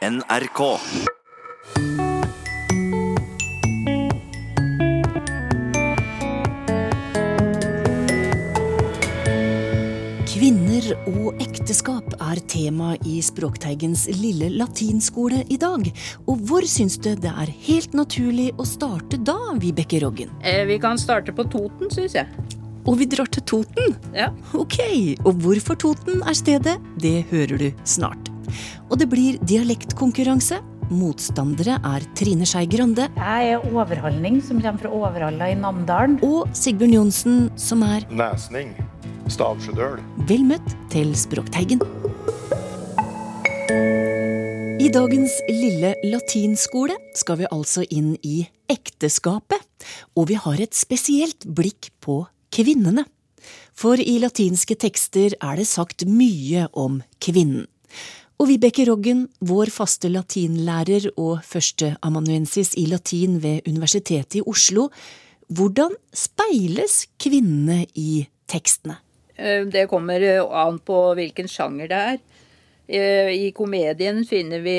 NRK. Kvinner og ekteskap er tema i Språkteigens lille latinskole i dag. Og hvor syns du det er helt naturlig å starte da, Vibeke Roggen? Eh, vi kan starte på Toten, syns jeg. Og vi drar til Toten? Ja. Ok, og hvorfor Toten er stedet, det hører du snart. Og det blir dialektkonkurranse. Motstandere er Trine Skei Grande Jeg er overhaldning, som kommer fra Overhalla i Namdalen. og Sigbjørn Johnsen, som er Nesning. Stavsjødøl. Vel møtt til Språkteigen. I dagens lille latinskole skal vi altså inn i ekteskapet, og vi har et spesielt blikk på kvinnene. For i latinske tekster er det sagt mye om kvinnen. Og Vibeke Roggen, vår faste latinlærer og førsteamanuensis i latin ved Universitetet i Oslo, hvordan speiles kvinnene i tekstene? Eh, Det kommer eh, an på hvilken sjanger det er. Eh, I komedien finner vi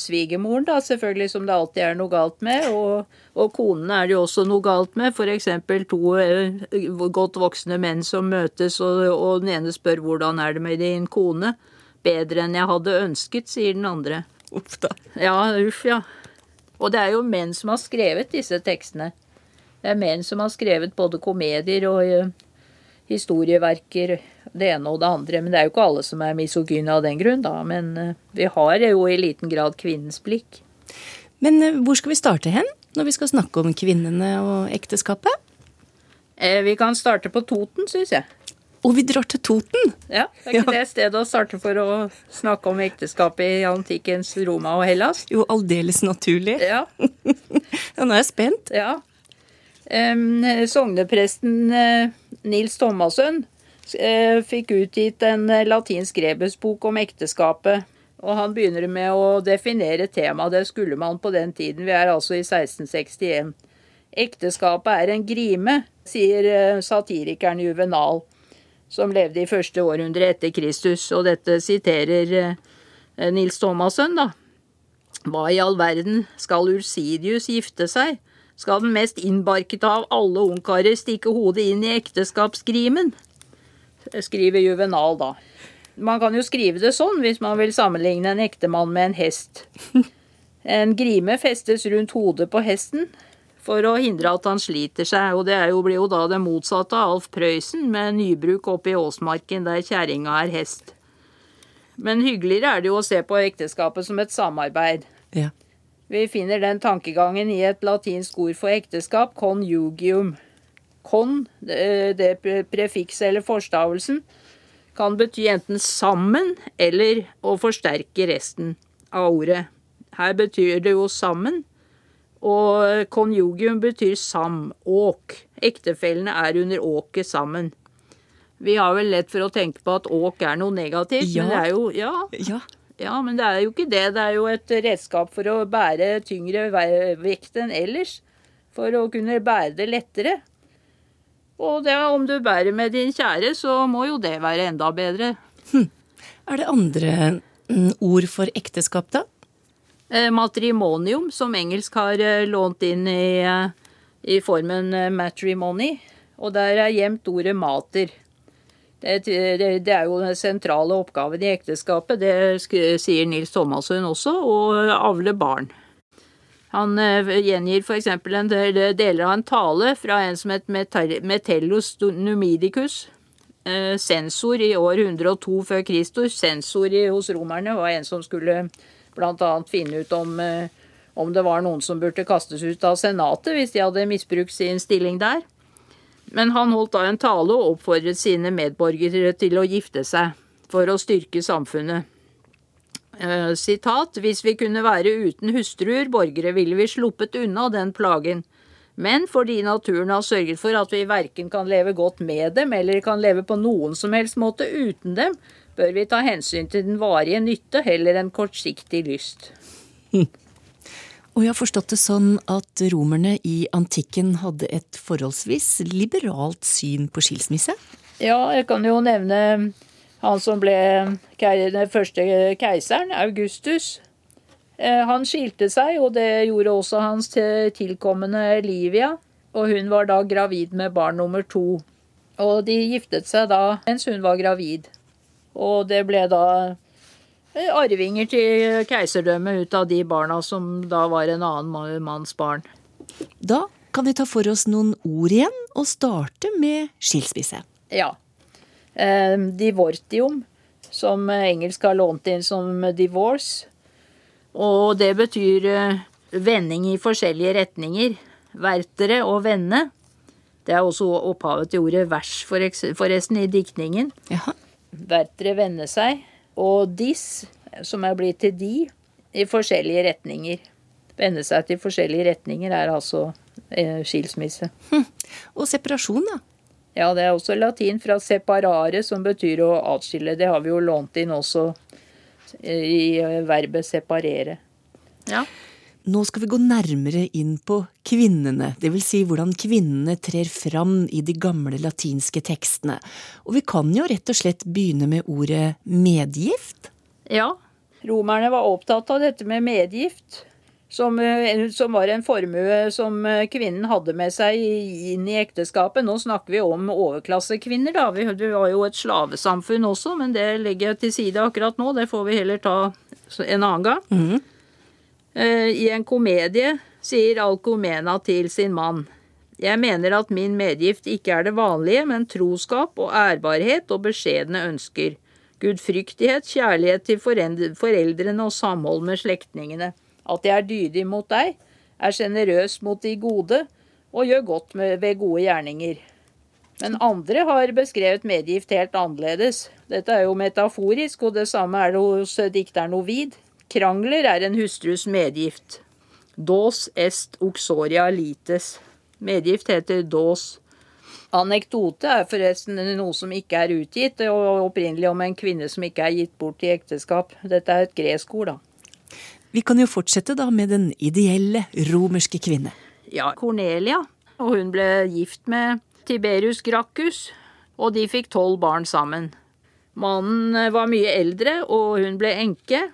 svigermoren, da, selvfølgelig, som det alltid er noe galt med. Og, og konene er det jo også noe galt med. F.eks. to godt voksne menn som møtes, og, og den ene spør hvordan er det med din kone. Bedre enn jeg hadde ønsket, sier den andre. Uff da. Ja, uff, ja. Og det er jo menn som har skrevet disse tekstene. Det er menn som har skrevet både komedier og eh, historieverker, det ene og det andre. Men det er jo ikke alle som er misogyne av den grunn, da. Men eh, vi har jo i liten grad kvinnens blikk. Men eh, hvor skal vi starte hen når vi skal snakke om kvinnene og ekteskapet? Eh, Vi kan starte på Toten, syns jeg. Og vi drar til Toten! Ja, Det er ikke Ja. det stedet å starte for å snakke om ekteskapet i antikkens Roma og Hellas? Jo, aldeles naturlig. Ja, Ja, nå er jeg spent. Ja. Um, sognepresten eh, Nils Thomassen eh, fikk utgitt en eh, latinsk rebusbok om ekteskapet. Og han begynner med å definere temaet. Det skulle man på den tiden. Vi er altså i 1661. Ekteskapet er en grime, sier satirikeren Juvenal, som levde i første århundre etter Kristus. Og dette siterer eh, Nils Thomassen, da. Hva i all verden skal Ursidius gifte seg? Skal den mest innbarkete av alle ungkarer stikke hodet inn i ekteskapsgrimen? Skriver Juvenal, da. Man kan jo skrive det sånn hvis man vil sammenligne en ektemann med en hest. En grime festes rundt hodet på hesten for å hindre at han sliter seg, og det er jo, blir jo da det motsatte av Alf Prøysen med nybruk oppe i Åsmarken der kjerringa er hest. Men hyggeligere er det jo å se på ekteskapet som et samarbeid. Ja. Vi finner den tankegangen i et latinsk ord for ekteskap, conjugium. Con, det, det prefikset eller forstavelsen, kan bety enten sammen eller å forsterke resten av ordet. Her betyr det jo sammen, og konjugium betyr sam, åk. Ektefellene er under åket sammen. Vi har vel lett for å tenke på at åk er noe negativt, Ja. men det er jo Ja, Ja. ja, men det er jo ikke det. Det er jo et redskap for å bære tyngre vekt enn ellers. For å kunne bære det lettere. Og det, om du bærer med din kjære, så må jo det være enda bedre. Er det andre mm, ord for ekteskap, da? Eh, matrimonium, som engelsk har eh, lånt inn i, eh, i formen matrimony. Og der er gjemt ordet mater. Det, er jo den sentrale oppgaven i ekteskapet, det sier Nils Thomassen også, å avle barn. Han gjengir f.eks. deler av en tale fra en som het Metellus Numidicus, sensor i år 102 før Kristus. Sensor hos romerne var en som skulle bl.a. finne ut om, eh, om det var noen som burde kastes ut av senatet hvis de hadde misbrukt sin stilling der. Men han holdt da en tale og oppfordret sine medborgere til å gifte seg for å styrke samfunnet. Eh, sitat, hvis vi kunne være uten hustruer, borgere, ville vi sluppet unna den plagen. Men fordi naturen har sørget for at vi verken kan leve godt med dem eller kan leve på noen som helst måte uten dem, bør vi ta hensyn til den varige nytte heller enn kortsiktig lyst. Og jeg har forstått det sånn at romerne i antikken hadde et forholdsvis liberalt syn på skilsmisse? Ja, jeg kan jo nevne han som ble den første keiseren, Augustus. Eh, Han skilte seg, og det gjorde også hans tilkommende Livia. Og hun var da gravid med barn nummer to. Og de giftet seg da mens hun var gravid. Og det ble da eh, arvinger til keiserdømmet ut av de barna som da var en annen manns barn. Da kan vi ta for oss noen ord igjen, og starte med skilsmisse. Ja. Eh, divortium, som engelsk har lånt inn som divorce. Og det betyr eh, vending i forskjellige retninger. Vertere og vende. Det er også opphavet til ordet vers, forresten, i diktningen. Jaha. Vertere vende seg. Og dis, som er blitt til de, i forskjellige retninger. Vende seg til forskjellige retninger er altså eh, skilsmisse. Og separasjon, da. Ja, det er også latin fra separare, som betyr å atskille. Det har vi jo lånt inn også eh, i eh, verbet separere. Ja. Nå skal vi gå nærmere inn på kvinnene, dvs. Si hvordan kvinnene trer fram i de gamle latinske tekstene. Og vi kan jo rett og slett begynne med ordet medgift. ja. Romerne var opptatt av dette med medgift. Som, eh, som var en formue som eh, kvinnen hadde med seg inn i ekteskapet. Nå snakker vi om overklassekvinner, da. Vi, vi var jo et slavesamfunn også, men det legger jeg til side akkurat nå. Det får vi heller ta en annen gang. Eh, I en komedie sier Alcomena til sin mann Jeg mener at min medgift ikke er det vanlige, men troskap og ærbarhet og beskjedne ønsker. Gudfryktighet, kjærlighet til foreldrene og samhold med slektningene. At jeg er dydig mot deg, er sjenerøs mot de gode og gjør godt med, ved gode gjerninger. Men andre har beskrevet medgift helt annerledes. Dette er jo metaforisk, og det samme er det hos dikteren Ovid. Krangler er en hustrus medgift. Dos est uxoria lites. Medgift heter dos. Anekdote er forresten noe som ikke er utgitt, og opprinnelig om en kvinne som ikke er gitt bort i ekteskap. Dette er et gresk ord, da. Vi kan jo fortsette da med den ideelle romerske kvinne. Ja, Cornelia. Og hun ble gift med Tiberius Gracchus, og de fikk tolv barn sammen. Mannen var mye eldre, og hun ble enke.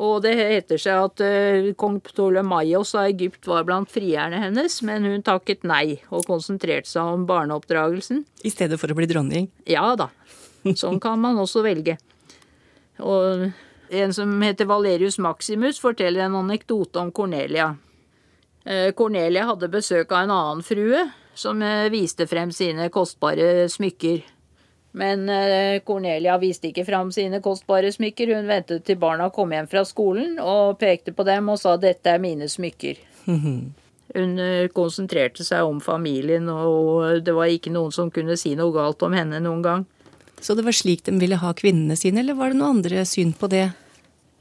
Og det heter seg at uh, kong Ptolemaios av Egypt var blant frierne hennes, men hun takket nei og konsentrerte seg om barneoppdragelsen. I stedet for å bli dronning. Ja da, sånn kan man også velge. Og en som heter Valerius Maximus, forteller en anekdote om Cornelia. Eh, Cornelia hadde besøk av en annen frue, som eh, viste frem sine kostbare smykker. Men eh, Cornelia viste ikke fram sine kostbare smykker. Hun ventet til barna kom hjem fra skolen og pekte på dem og sa 'dette er mine smykker'. Hun eh, konsentrerte seg om familien, og det var ikke noen som kunne si noe galt om henne noen gang. Så det var slik de ville ha kvinnene sine, eller var det noe andre syn på det?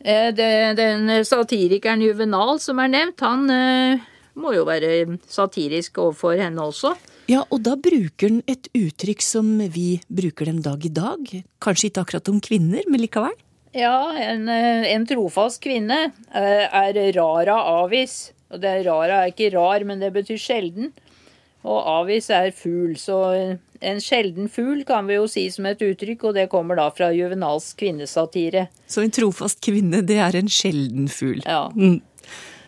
Eh, det- Den satirikeren Juvenal som er nevnt, han må jo være satirisk overfor henne også. Ja, og da bruker den et uttrykk som vi bruker den dag i dag. Kanskje ikke akkurat om kvinner, men likevel. Ja, en, eh, en trofast kvinne eh, er rara avis. Og det rara er ikke rar, men det betyr sjelden. Og avis er fugl, så en sjelden fugl kan vi jo si som et uttrykk, og det kommer da fra Juvenals kvinnesatire. Så en trofast kvinne, det er en sjelden fugl. Ja. Mm.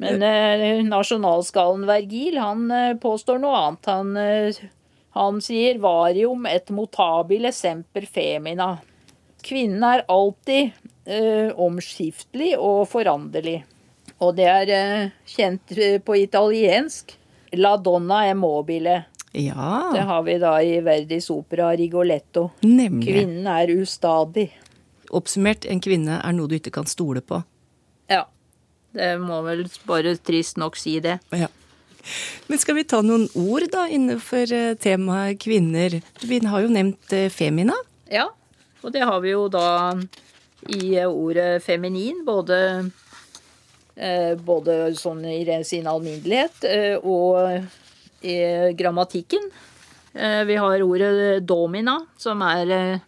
Men eh, nasjonalskallen Vergil, han eh, påstår noe annet. Han, eh, han sier 'varium et motabile semper femina'. Kvinnen er alltid eh, omskiftelig og foranderlig. Og det er eh, kjent eh, på italiensk. La donna è mobile. Ja. Det har vi da i Verdis opera Rigoletto. nemlig. Kvinnen er ustadig. Oppsummert, en kvinne er noe du ikke kan stole på. Ja. Det må vel bare trist nok si det. Ja. Men skal vi ta noen ord da innenfor eh, temaet kvinner? Vi har jo nevnt eh, femina. Ja, og det har vi jo da i ordet feminin, både, eh, både sånn i sin alminnelighet eh, og i grammatikken. Eh, vi har ordet domina, som er eh,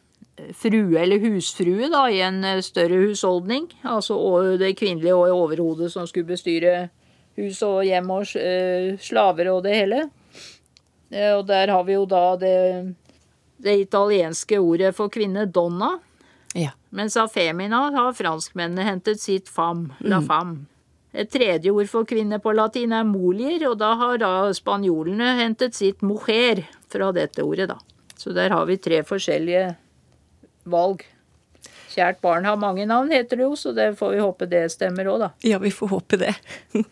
frue eller husfrue da, i en eh, større husholdning. Altså det kvinnelige og overhodet som skulle bestyre hus og hjem og eh, slaver og det hele. Eh, Og der har vi jo da det det italienske ordet for kvinne, donna, Ja. mens av femina har franskmennene hentet sitt fam, la fam. Et tredje ord for kvinne på latin er molier, og da har da spanjolene hentet sitt mujer fra dette ordet, da. Så der har vi tre forskjellige valg. Kjært barn har mange navn, heter det jo, så det får vi håpe det stemmer òg, da. Ja, vi får håpe det.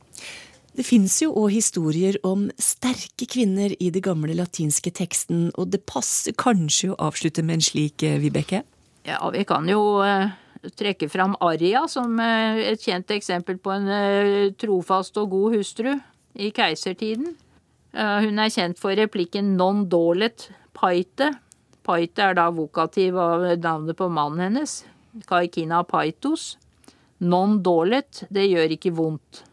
Det fins jo òg historier om sterke kvinner i det gamle latinske teksten, og det passer kanskje å avslutte med en slik, eh, Vibeke? Ja, vi kan jo eh, trekke fram Aria som eh, et kjent eksempel på en trofast og god hustru i keisertiden. Hun er kjent for replikken non dolet paite. Paite er da vokativ av navnet på mannen hennes. Kaikina paitos. Non dolet, det gjør ikke vondt.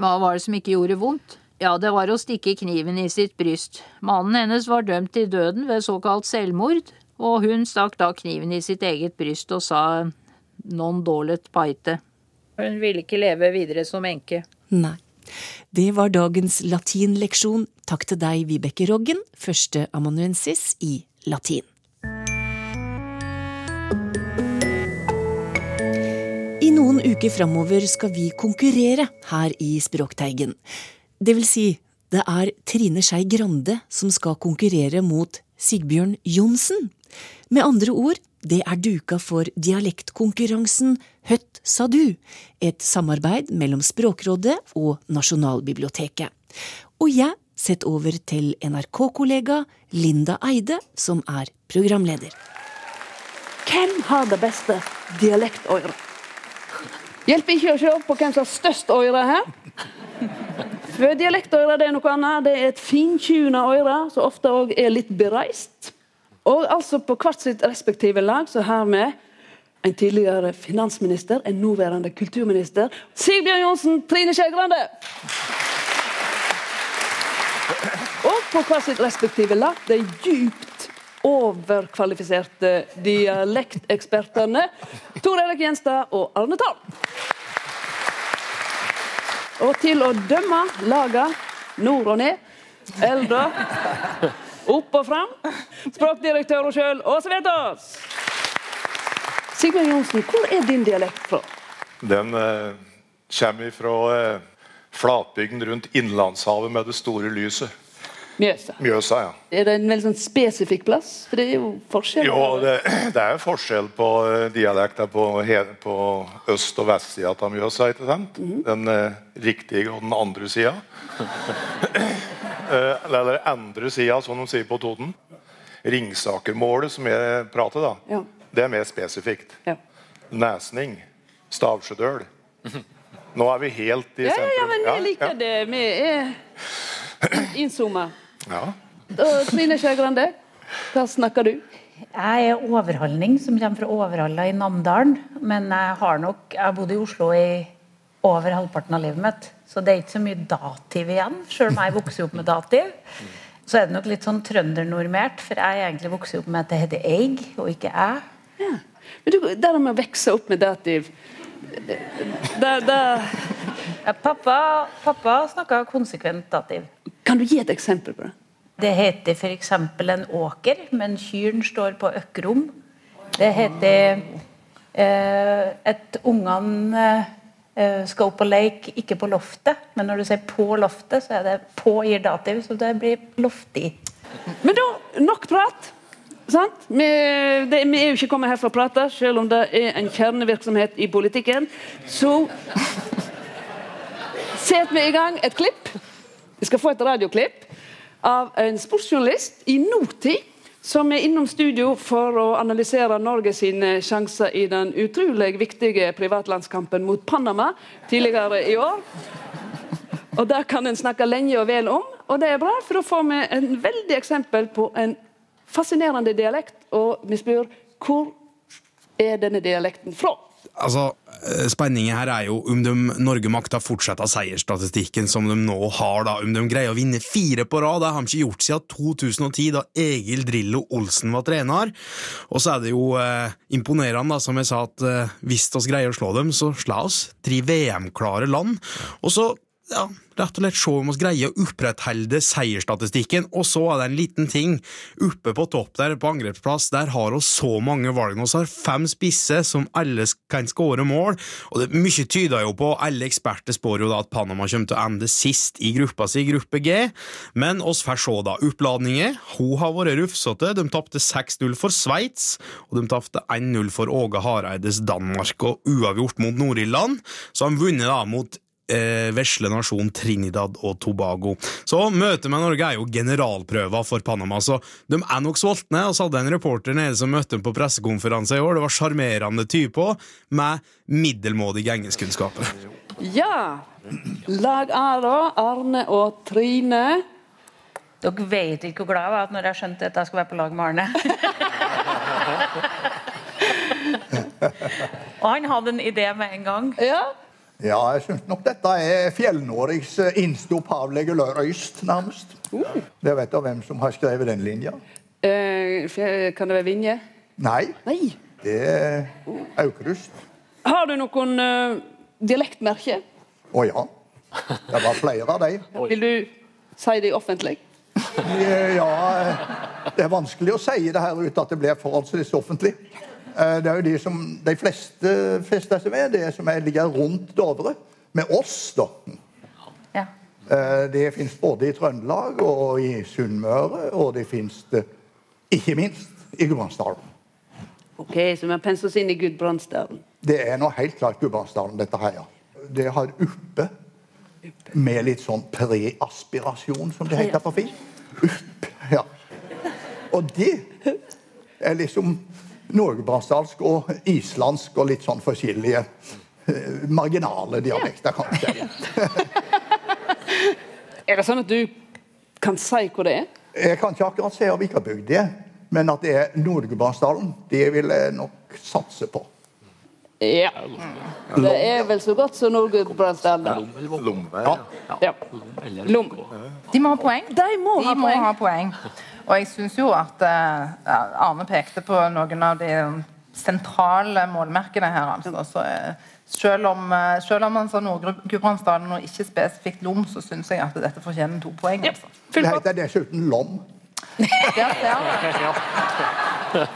Hva var det som ikke gjorde vondt? Ja, det var å stikke kniven i sitt bryst. Mannen hennes var dømt til døden ved såkalt selvmord, og hun stakk da kniven i sitt eget bryst og sa non dolet paite. Hun ville ikke leve videre som enke. Nei. Det var dagens latinleksjon. Takk til deg, Vibeke Roggen, første amanuensis i latin. I noen uker framover skal vi konkurrere her i Språkteigen. Det vil si, det er Trine Skei Grande som skal konkurrere mot Sigbjørn Johnsen. Med andre ord, det er duka for dialektkonkurransen Høtt sa du, et samarbeid mellom Språkrådet og Nasjonalbiblioteket. Og jeg setter over til NRK-kollega Linda Eide, som er programleder. Hvem har det beste dialektøret? Hjelper ikke å se på hvem som har størst øre her. For dialektøret det er noe annet. Det er et finkjuna øre, som ofte òg er litt bereist. Og altså på hvert sitt respektive lag så har vi en tidligere finansminister, en nåværende kulturminister. Sigbjørn Johnsen, Trine Skei Grande! Og på hvert sitt respektive lag de djupt overkvalifiserte dialektekspertene Tor Erik Gjenstad og Arne Tarm. Og til å dømme laga nord og ned, eldre, opp og fram, språkdirektør og sjøl, Åse Vetås. Sigmund Johnsen, hvor er din dialekt fra? Den eh, kommer fra eh, flatbygden rundt Innlandshavet med det store lyset. Mjøsa. Mjøsa, ja. Er det en veldig sånn spesifikk plass? For det er jo forskjell. Jo, det, det er forskjell på eh, dialekter på, på øst- og vestsida av Mjøsa. ikke sant? Den eh, riktige og den andre sida. Eh, eller andre sida, som de sier på Toten. Ringsakermålet, som jeg prater, da, Ja. det er mer spesifikt. Ja. Nesning. Stavsjødøl. Nå er vi helt i Ja, ja, ja, men jeg liker det. Vi er innzooma. Ja. Trine Skei Grande, hva snakker du? Jeg er overhaldning som kommer fra Overhalla i Namdalen. Men jeg har nok Jeg bodde i Oslo i over halvparten av livet mitt. Så det er ikke så mye dativ igjen, sjøl om jeg vokser opp med dativ. Så er det nok litt sånn trøndernormert, for jeg er egentlig vokst opp med at det heter eig, og ikke jeg. Ja. Men du, det med å vokse opp med dativ det, det, Ja, Pappa, pappa snakka konsekvent dativ. Kan du gi et eksempel på det? Det heter f.eks. en åker, men kyrne står på økrom. Det heter eh, et ungene eh, skal opp og leke, ikke på loftet. Men når du sier 'på loftet', så er det 'på' gir dativ, så det blir loftig. Men da, nok prat. Sant? Vi, det, vi er jo ikke kommet her for å prate, selv om det er en kjernevirksomhet i politikken. Så setter vi i gang et klipp. Vi skal få et radioklipp av en sportsjournalist i nåtid som er innom studio for å analysere Norge sine sjanser i den utrolig viktige privatlandskampen mot Panama tidligere i år. Og Det kan en snakke lenge og vel om, og det er bra, for da får vi en veldig eksempel på en fascinerende dialekt. Og vi spør hvor er denne dialekten fra? Altså, eh, Spenningen her er jo om de Norge makter fortsette seiersstatistikken som de nå har, da. Om de greier å vinne fire på rad. Det har de ikke gjort siden 2010, da Egil Drillo Olsen var trener. Og så er det jo eh, imponerende, da, som jeg sa, at eh, hvis vi greier å slå dem, så slår oss tre VM-klare land. Og så ja, rett og slett se om vi greier å opprettholde seierstatistikken. Og så er det en liten ting. Oppe på topp der på angrepsplass, der har vi så mange valg. Vi har fem spisser som alle kan skåre mål, og det mye tyder jo på Alle eksperter spår jo da at Panama kommer til å ende sist i gruppa si, gruppe G, men oss får se, da. Oppladninger. Hun har vært rufsete. De tapte 6-0 for Sveits, og de tapte 1-0 for Åge Hareides Danmark, og uavgjort mot Nord-Irland. Så har de vunnet da mot eh, vesle nasjon Trinidad og Tobago. Så møtet med Norge er jo generalprøva for Panama, så de er nok sultne. Og så hadde en reporter nede som møtte dem på pressekonferanse i år. Det var sjarmerende type òg, med middelmådige engelskkunnskaper. Ja. Lag A, da. Arne og Trine. Dere vet ikke hvor glad jeg var når jeg skjønte at jeg skulle være på lag med Arne. Og han hadde en idé med en gang. Ja. Ja, jeg syns nok dette er Fjell-Norges eh, innste opphavlige løyst, nærmest. Det vet jeg hvem som har skrevet den linja? Uh, kan det være Vinje? Nei, Nei. det er Aukrust. Har du noen uh, dialektmerke? Å ja. Det var flere av dem. Vil du si det offentlig? Ja, det er vanskelig å si det her uten at det blir forholdsvis offentlig. Eh, Det er jo de som de fleste fester seg med, det som er ligger rundt Dovre. Med oss, da. Ja. Eh, Det fins både i Trøndelag og i Sunnmøre, og det fins ikke minst i Gudbrandsdalen. Ok, så vi har penslet oss inn i Gudbrandsdalen. Det er nå helt klart Gudbrandsdalen, dette her. ja. Det har uppe med litt sånn preaspirasjon, som det heter på fint. Upp, ja. Og det er liksom nordgudbrandsdalsk og islandsk og litt sånn forskjellige eh, marginale dialekter, kanskje. Er det sånn at du kan si hvor det er? Jeg kan ikke akkurat si hvilken bygd det er, men at det er Nord-Gudbrandsdalen, det vil jeg nok satse på. Ja. Det er vel så godt som Nord-Gudbrandsdalen. Lomve. Ja. Lom. De må ha poeng. De må De ha må poeng. Og jeg syns jo at eh, Arne pekte på noen av de sentrale målmerkene her. Altså. Så, eh, selv, om, eh, selv om han sa Nord-Gudbrandsdalen og ikke spesifikt Lom, så syns jeg at dette fortjener to poeng. Altså. Det heter dessuten Lom. Der ser vi.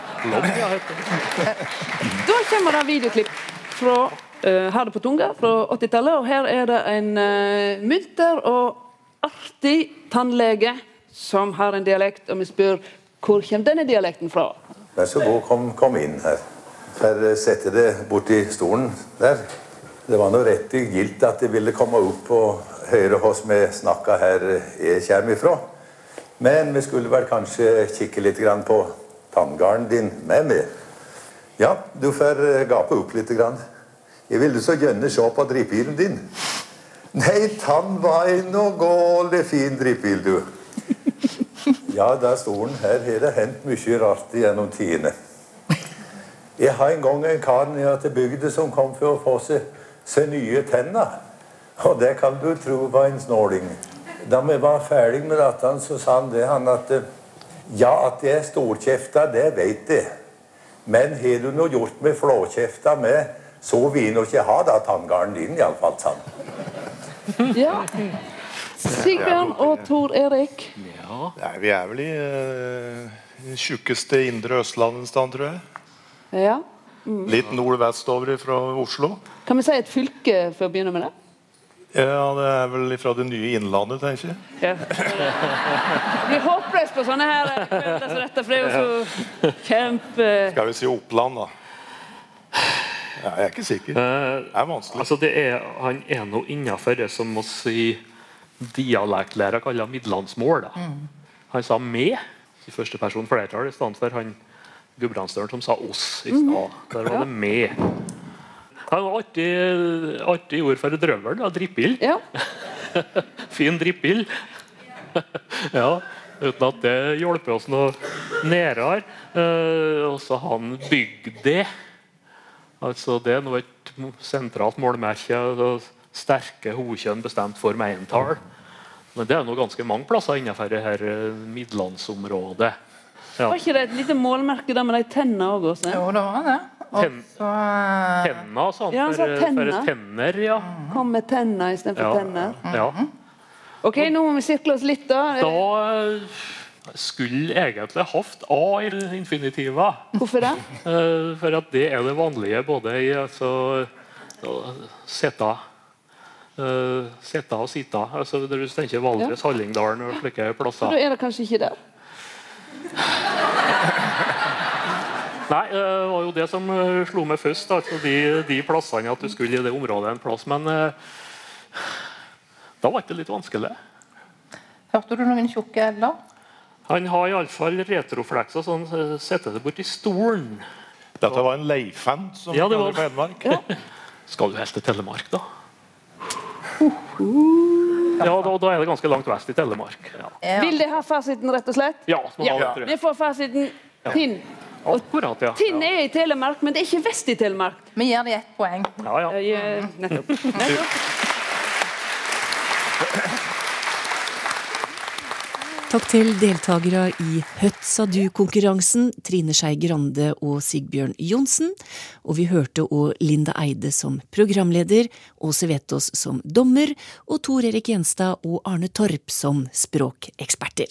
Da kommer det videoklipp fra uh, Har på tunga fra 80-tallet. Og her er det en uh, munter og artig tannlege som har en dialekt, og vi spør hvor kommer denne dialekten fra? Vær så god, kom, kom inn her. For sette det borti stolen der. Det var noe rett i gildt at de ville komme opp og høre oss vi snakka her jeg kommer ifra. Men vi skulle vel kanskje kikke litt på tanngarden din med meg. Ja, du får eh, gape opp litt. Grann. Jeg ville så gjerne se på drippilen din. Nei, tann var en noe gåle fin drippil, du. Ja, der stolen her har det hendt mye rart gjennom tidene. Jeg har en gang en kar nede til bygda som kom for å få seg, seg nye tenner. Og det kan du tro var en snåling. Da vi var ferdig med dette, så sa han det, han at ja, at jeg er storkjefta, det vet jeg. Men har du noe gjort med flåkjefta med, så vil jeg nå ikke ha da tanngarden din, iallfall, sa han. Ja. Sigbjørn og Tor Erik. Nei, vi er vel i uh, tjukkeste indre Østlandet en stand, tror jeg. Ja. Litt nordvestover fra Oslo. Kan vi si et fylke for å begynne med det? Ja, det er vel fra det nye Innlandet, tenker jeg. Ja. Det blir håpløst på sånne her kvelder som dette, for det er jo så kjempe... Skal vi si Oppland, da? Ja, jeg er ikke sikker. Det er vanskelig. Altså det er, han er nå innafor det som må i dialektlæra kaller midlandsmål. Da. Han sa 'med' i første person flertall i stedet for han gudbrandsdølen som sa 'oss' i stad. Der var det 'med'. Han var artig, artig ord for drøvel. da, Drippild. Ja. Fin drippild. ja, uten at det hjelper oss noe nærere. Uh, og så han bygd det. Altså Det er nå et sentralt målmerke. og Sterke hokjønn bestemt for meintall. Men det er nå ganske mange plasser innenfor det her eh, midlandsområdet. Ja. Var ikke det et lite målmerke der med de tennene òg? Jo, det var det. Tenn, Så eh, tenna, sa han. Ja, han sa tenner. for tenner, ja. Kom med tenner istedenfor Ja, tenner. ja. Ok, nå må vi sirkle oss litt, da. Da eh, skulle egentlig hatt A i infinitiva. Hvorfor det? Eh, For at det er det vanlige både i altså, å eh, sitte og sitte. Altså, når du tenker Valdres, Hallingdalen og slike Da er det kanskje ikke der. Nei, det det var jo det som uh, slo meg først. Altså de, de plassene at du skulle i det området en plass. Men uh, da var det litt vanskelig. Hørte du noen tjukke l-er? Han har iallfall retroflekser så han setter det borti stolen. Dette var en leifand som Ja, det var- på Hedmark. Skal du helt til Telemark, da? Ja, da, da er det ganske langt vest i Telemark. Ja, Vil de ha fasiten, rett og slett? ja, det, Vi får fasiten. Tinn. Akkurat, ja. Tinn er i Telemark, men det er ikke vest i Telemark. Vi gir dem ett poeng. ja, ja. nettopp. Nettopp. Takk til deltakere i Høtt sa du-konkurransen, Trine Skei Grande og Sigbjørn Johnsen. Og vi hørte òg Linda Eide som programleder, Åse Vetås som dommer, og Tor Erik Gjenstad og Arne Torp som språkeksperter.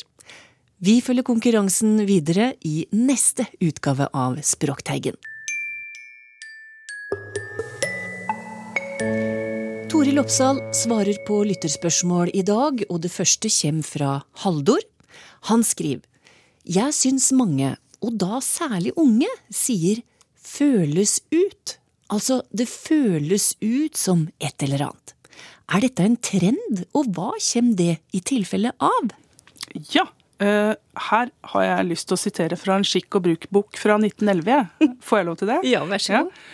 Vi følger konkurransen videre i neste utgave av Språkteigen. Toril Oppsal svarer på lytterspørsmål i dag, og det første kommer fra Haldor. Han skriver Jeg syns mange, og da særlig unge, sier føles ut. Altså, det føles ut som et eller annet. Er dette en trend, og hva kommer det i tilfelle av? Ja, uh, her har jeg lyst til å sitere fra en skikk og bruk-bok fra 1911. Får jeg lov til det? Ja, vær så god.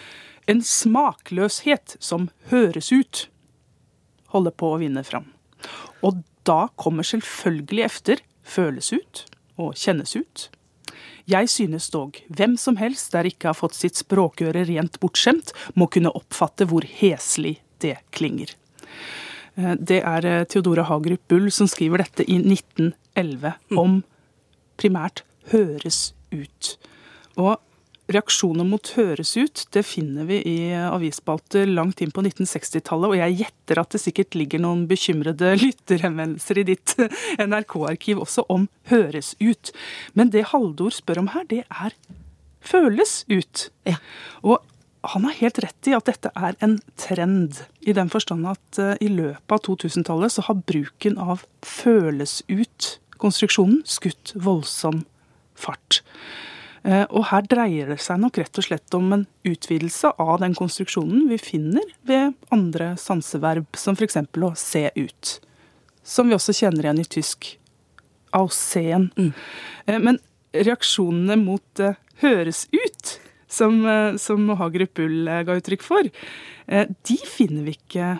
En smakløshet som høres ut, holder på å vinne fram. Og da kommer selvfølgelig efter føles ut og kjennes ut. Jeg synes dog hvem som helst der ikke har fått sitt språkøre rent bortskjemt, må kunne oppfatte hvor heslig det klinger. Eh, Det er eh, Theodora Hagerup Bull som skriver dette i 1911 om primært høres ut. Og reaksjoner mot høres ut, det finner vi i avisspalter langt inn på 1960-tallet, og jeg gjetter at det sikkert ligger noen bekymrede lytterhenvendelser i ditt NRK-arkiv også om høres ut. Men det Haldor spør om her, det er føles ut. Ja. Og han har helt rett i at dette er en trend, i den forstand at eh, i løpet av 2000-tallet så har bruken av føles ut-konstruksjonen skutt voldsom fart. Eh, Og her dreier det seg nok rett og slett om en utvidelse av den konstruksjonen vi finner ved andre sanseverb, som f.eks. å se ut. Som vi også kjenner igjen i tysk aussehen. Mm. Men reaksjonene mot eh, høres ut, som, eh, som Hagerup Bull eh, ga uttrykk for, eh, de finner vi ikke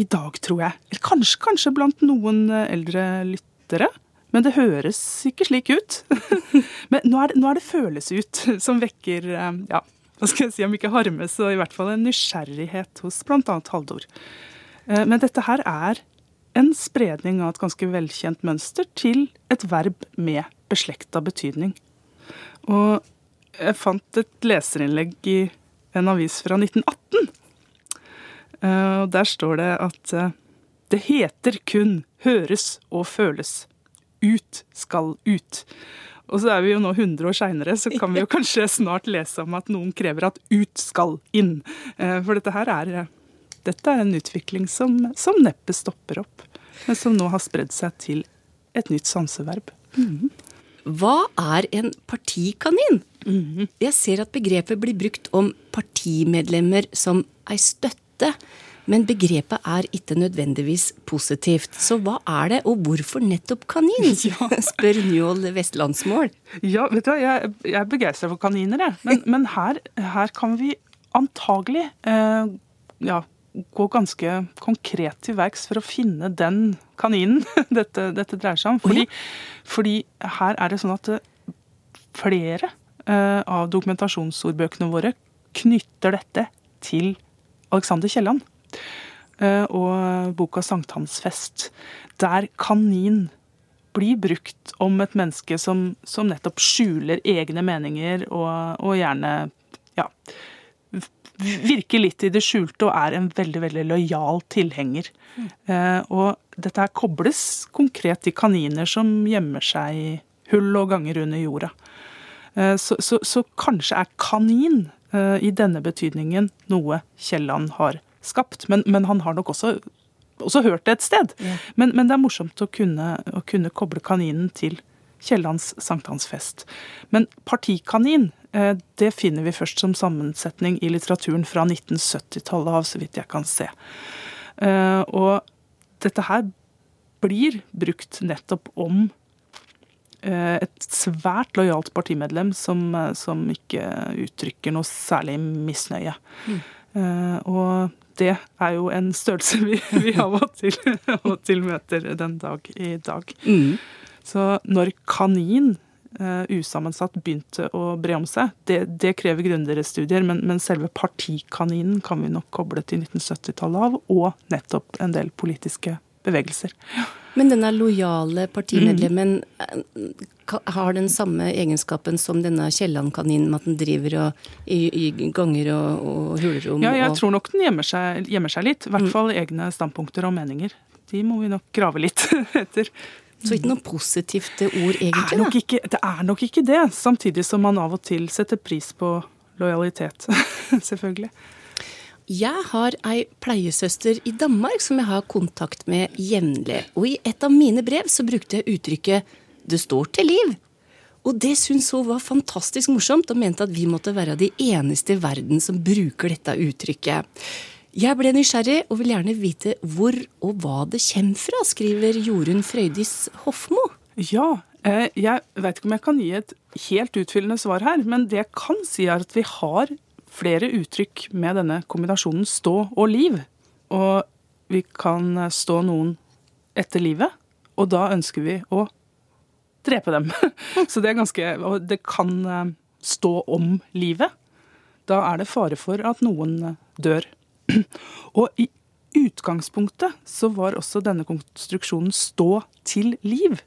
i dag, tror jeg. Eller kanskje, kanskje blant noen eh, eldre lyttere. Men det høres ikke slik ut. Men nå er, det, nå er det føles ut som vekker eh, ja, hva skal jeg si, om ikke harme, så i hvert fall en nysgjerrighet hos bl.a. Haldor. Eh, Men dette her er en spredning av et ganske velkjent mønster til et verb med beslekta betydning. Og jeg fant et leserinnlegg i en avis fra 1918. Eh, Og der står det at det heter kun høres og føles. Ut skal ut. Og så er vi jo nå 100 år seinere, så kan vi jo kanskje snart lese om at noen krever at ut skal inn. Eh, For dette her er, dette er en utvikling som, som neppe stopper opp, men som nå har spredd seg til et nytt sanseverb. Hva er en partikanin? Jeg ser at begrepet blir brukt om partimedlemmer som ei støtte, men begrepet er ikke nødvendigvis positivt. Så hva er det, og hvorfor nettopp kanin? spør Njål Vestlandsmål. Ja, vet du hva, jeg, jeg er begeistra for kaniner, jeg. Men, men her, her kan vi antagelig eh, ja, gå ganske konkret til verks for å finne den kaninen dette, dette dreier seg om. Fordi, fordi her er det sånn at eh, flere eh, av dokumentasjonsordbøkene våre knytter dette til Alexander Kielland og boka 'Sankthansfest', der kanin blir brukt om et menneske som, som nettopp skjuler egne meninger og, og gjerne ja, virker litt i det skjulte og er en veldig veldig lojal tilhenger. Eh, og dette her kobles konkret til kaniner som gjemmer seg i hull og ganger under jorda. Eh, så, så, så, kanskje er kanin eh, i denne betydningen noe Kielland har skapt. Men, men, han har nok også, også hørt det et sted. Ja. Men, men, det er morsomt å kunne, å kunne koble kaninen til Kiellands sankthansfest. Men partikanin Eh, det finner vi først som sammensetning i litteraturen fra 1970-tallet av, så vidt jeg kan se. Eh, og dette her blir brukt nettopp om eh, et svært lojalt partimedlem som, som ikke uttrykker noe særlig misnøye. Mm. Og det er jo en størrelse vi, vi av, og til, og til møter den dag i dag. Mm. Så når kanin uh, usammensatt begynte å bre om seg. Det, det krever grundigere studier, men, men, selve partikaninen kan vi nok koble til 1970-tallet av, og nettopp en del politiske bevegelser. Men denne lojale partimedlemmen mm. har den samme egenskapen som denne Kielland-kaninen, med at den driver og, i, i ganger og, og hulrom? Ja, jeg og... tror nok den gjemmer seg, gjemmer seg litt. I hvert mm. fall mm. egne standpunkter og meninger. De må vi nok grave litt etter. Så ikke noe positivt ord, egentlig? Er ikke, det er nok ikke det. Samtidig som man av og til setter pris på lojalitet. Selvfølgelig. Jeg har ei pleiesøster i Danmark som jeg har kontakt med jevnlig. Og i et av mine brev så brukte jeg uttrykket 'det står til liv'. Og det syntes hun var fantastisk morsomt, og mente at vi måtte være de eneste i verden som bruker dette uttrykket. Jeg ble nysgjerrig og vil gjerne vite hvor og hva det kommer fra, skriver Jorunn Frøydis Hofmo. Ja, eh, jeg vet ikke om jeg kan gi et helt utfyllende svar her, men det jeg kan si er at vi har flere uttrykk med denne kombinasjonen stå og liv. Og vi kan stå noen etter livet, og da ønsker vi å drepe dem. Så det er ganske Og det kan eh, stå om livet. Da er det fare for at noen eh, dør. Og i utgangspunktet så var også denne konstruksjonen stå til liv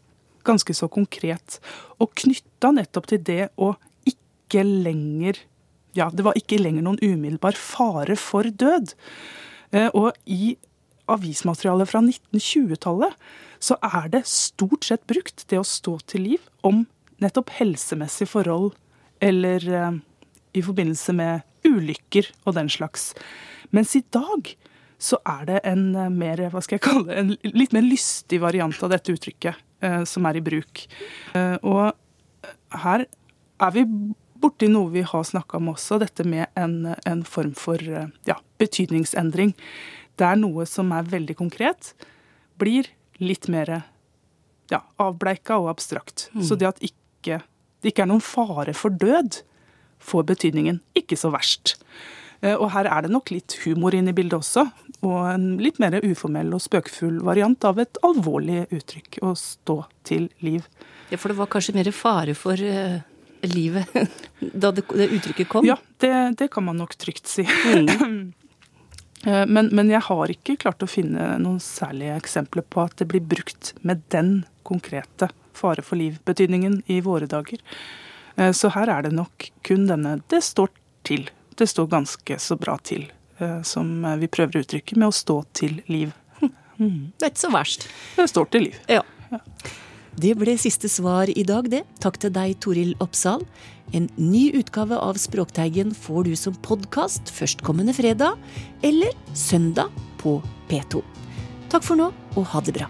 ganske så konkret. Og knytta nettopp til det å ikke lenger Ja, det var ikke lenger noen umiddelbar fare for død. Eh, og i avismaterialet fra 1920-tallet så er det stort sett brukt, det å stå til liv, om nettopp helsemessige forhold eller eh, i forbindelse med ulykker og den slags. Mens i dag så er det en eh, mer, hva skal jeg kalle en litt mer lystig variant av dette uttrykket eh, som er i bruk. Eh, og her er vi borti noe vi har snakka om også, dette med en, en form for eh, ja, betydningsendring. Er noe som er veldig konkret, blir litt mer ja, avbleika og abstrakt. Mm. Så det at ikke, det ikke er noen fare for død, får betydningen ikke så verst. Eh, og her er det nok litt humor inne i bildet også, og en litt mer uformell og spøkefull variant av et alvorlig uttrykk, å stå til liv. Ja, For det var kanskje mer fare for uh, livet da det, det, uttrykket kom? Ja, det, det, kan man nok trygt si. Mm. Eh, men, men, jeg har ikke klart å finne noen særlige eksempler på at det blir brukt med den konkrete fare for liv-betydningen i våre dager. Så her er det nok kun denne 'det står til' det står ganske så bra til, eh, som vi prøver å uttrykke, med å stå til liv. Mm. Det er ikke så verst. Det står til liv. Ja. ja. Det ble siste svar i dag, det. Takk til deg, Toril Oppsal. En ny utgave av Språkteigen får du som podkast førstkommende fredag eller søndag på P2. Takk for nå, og ha det bra.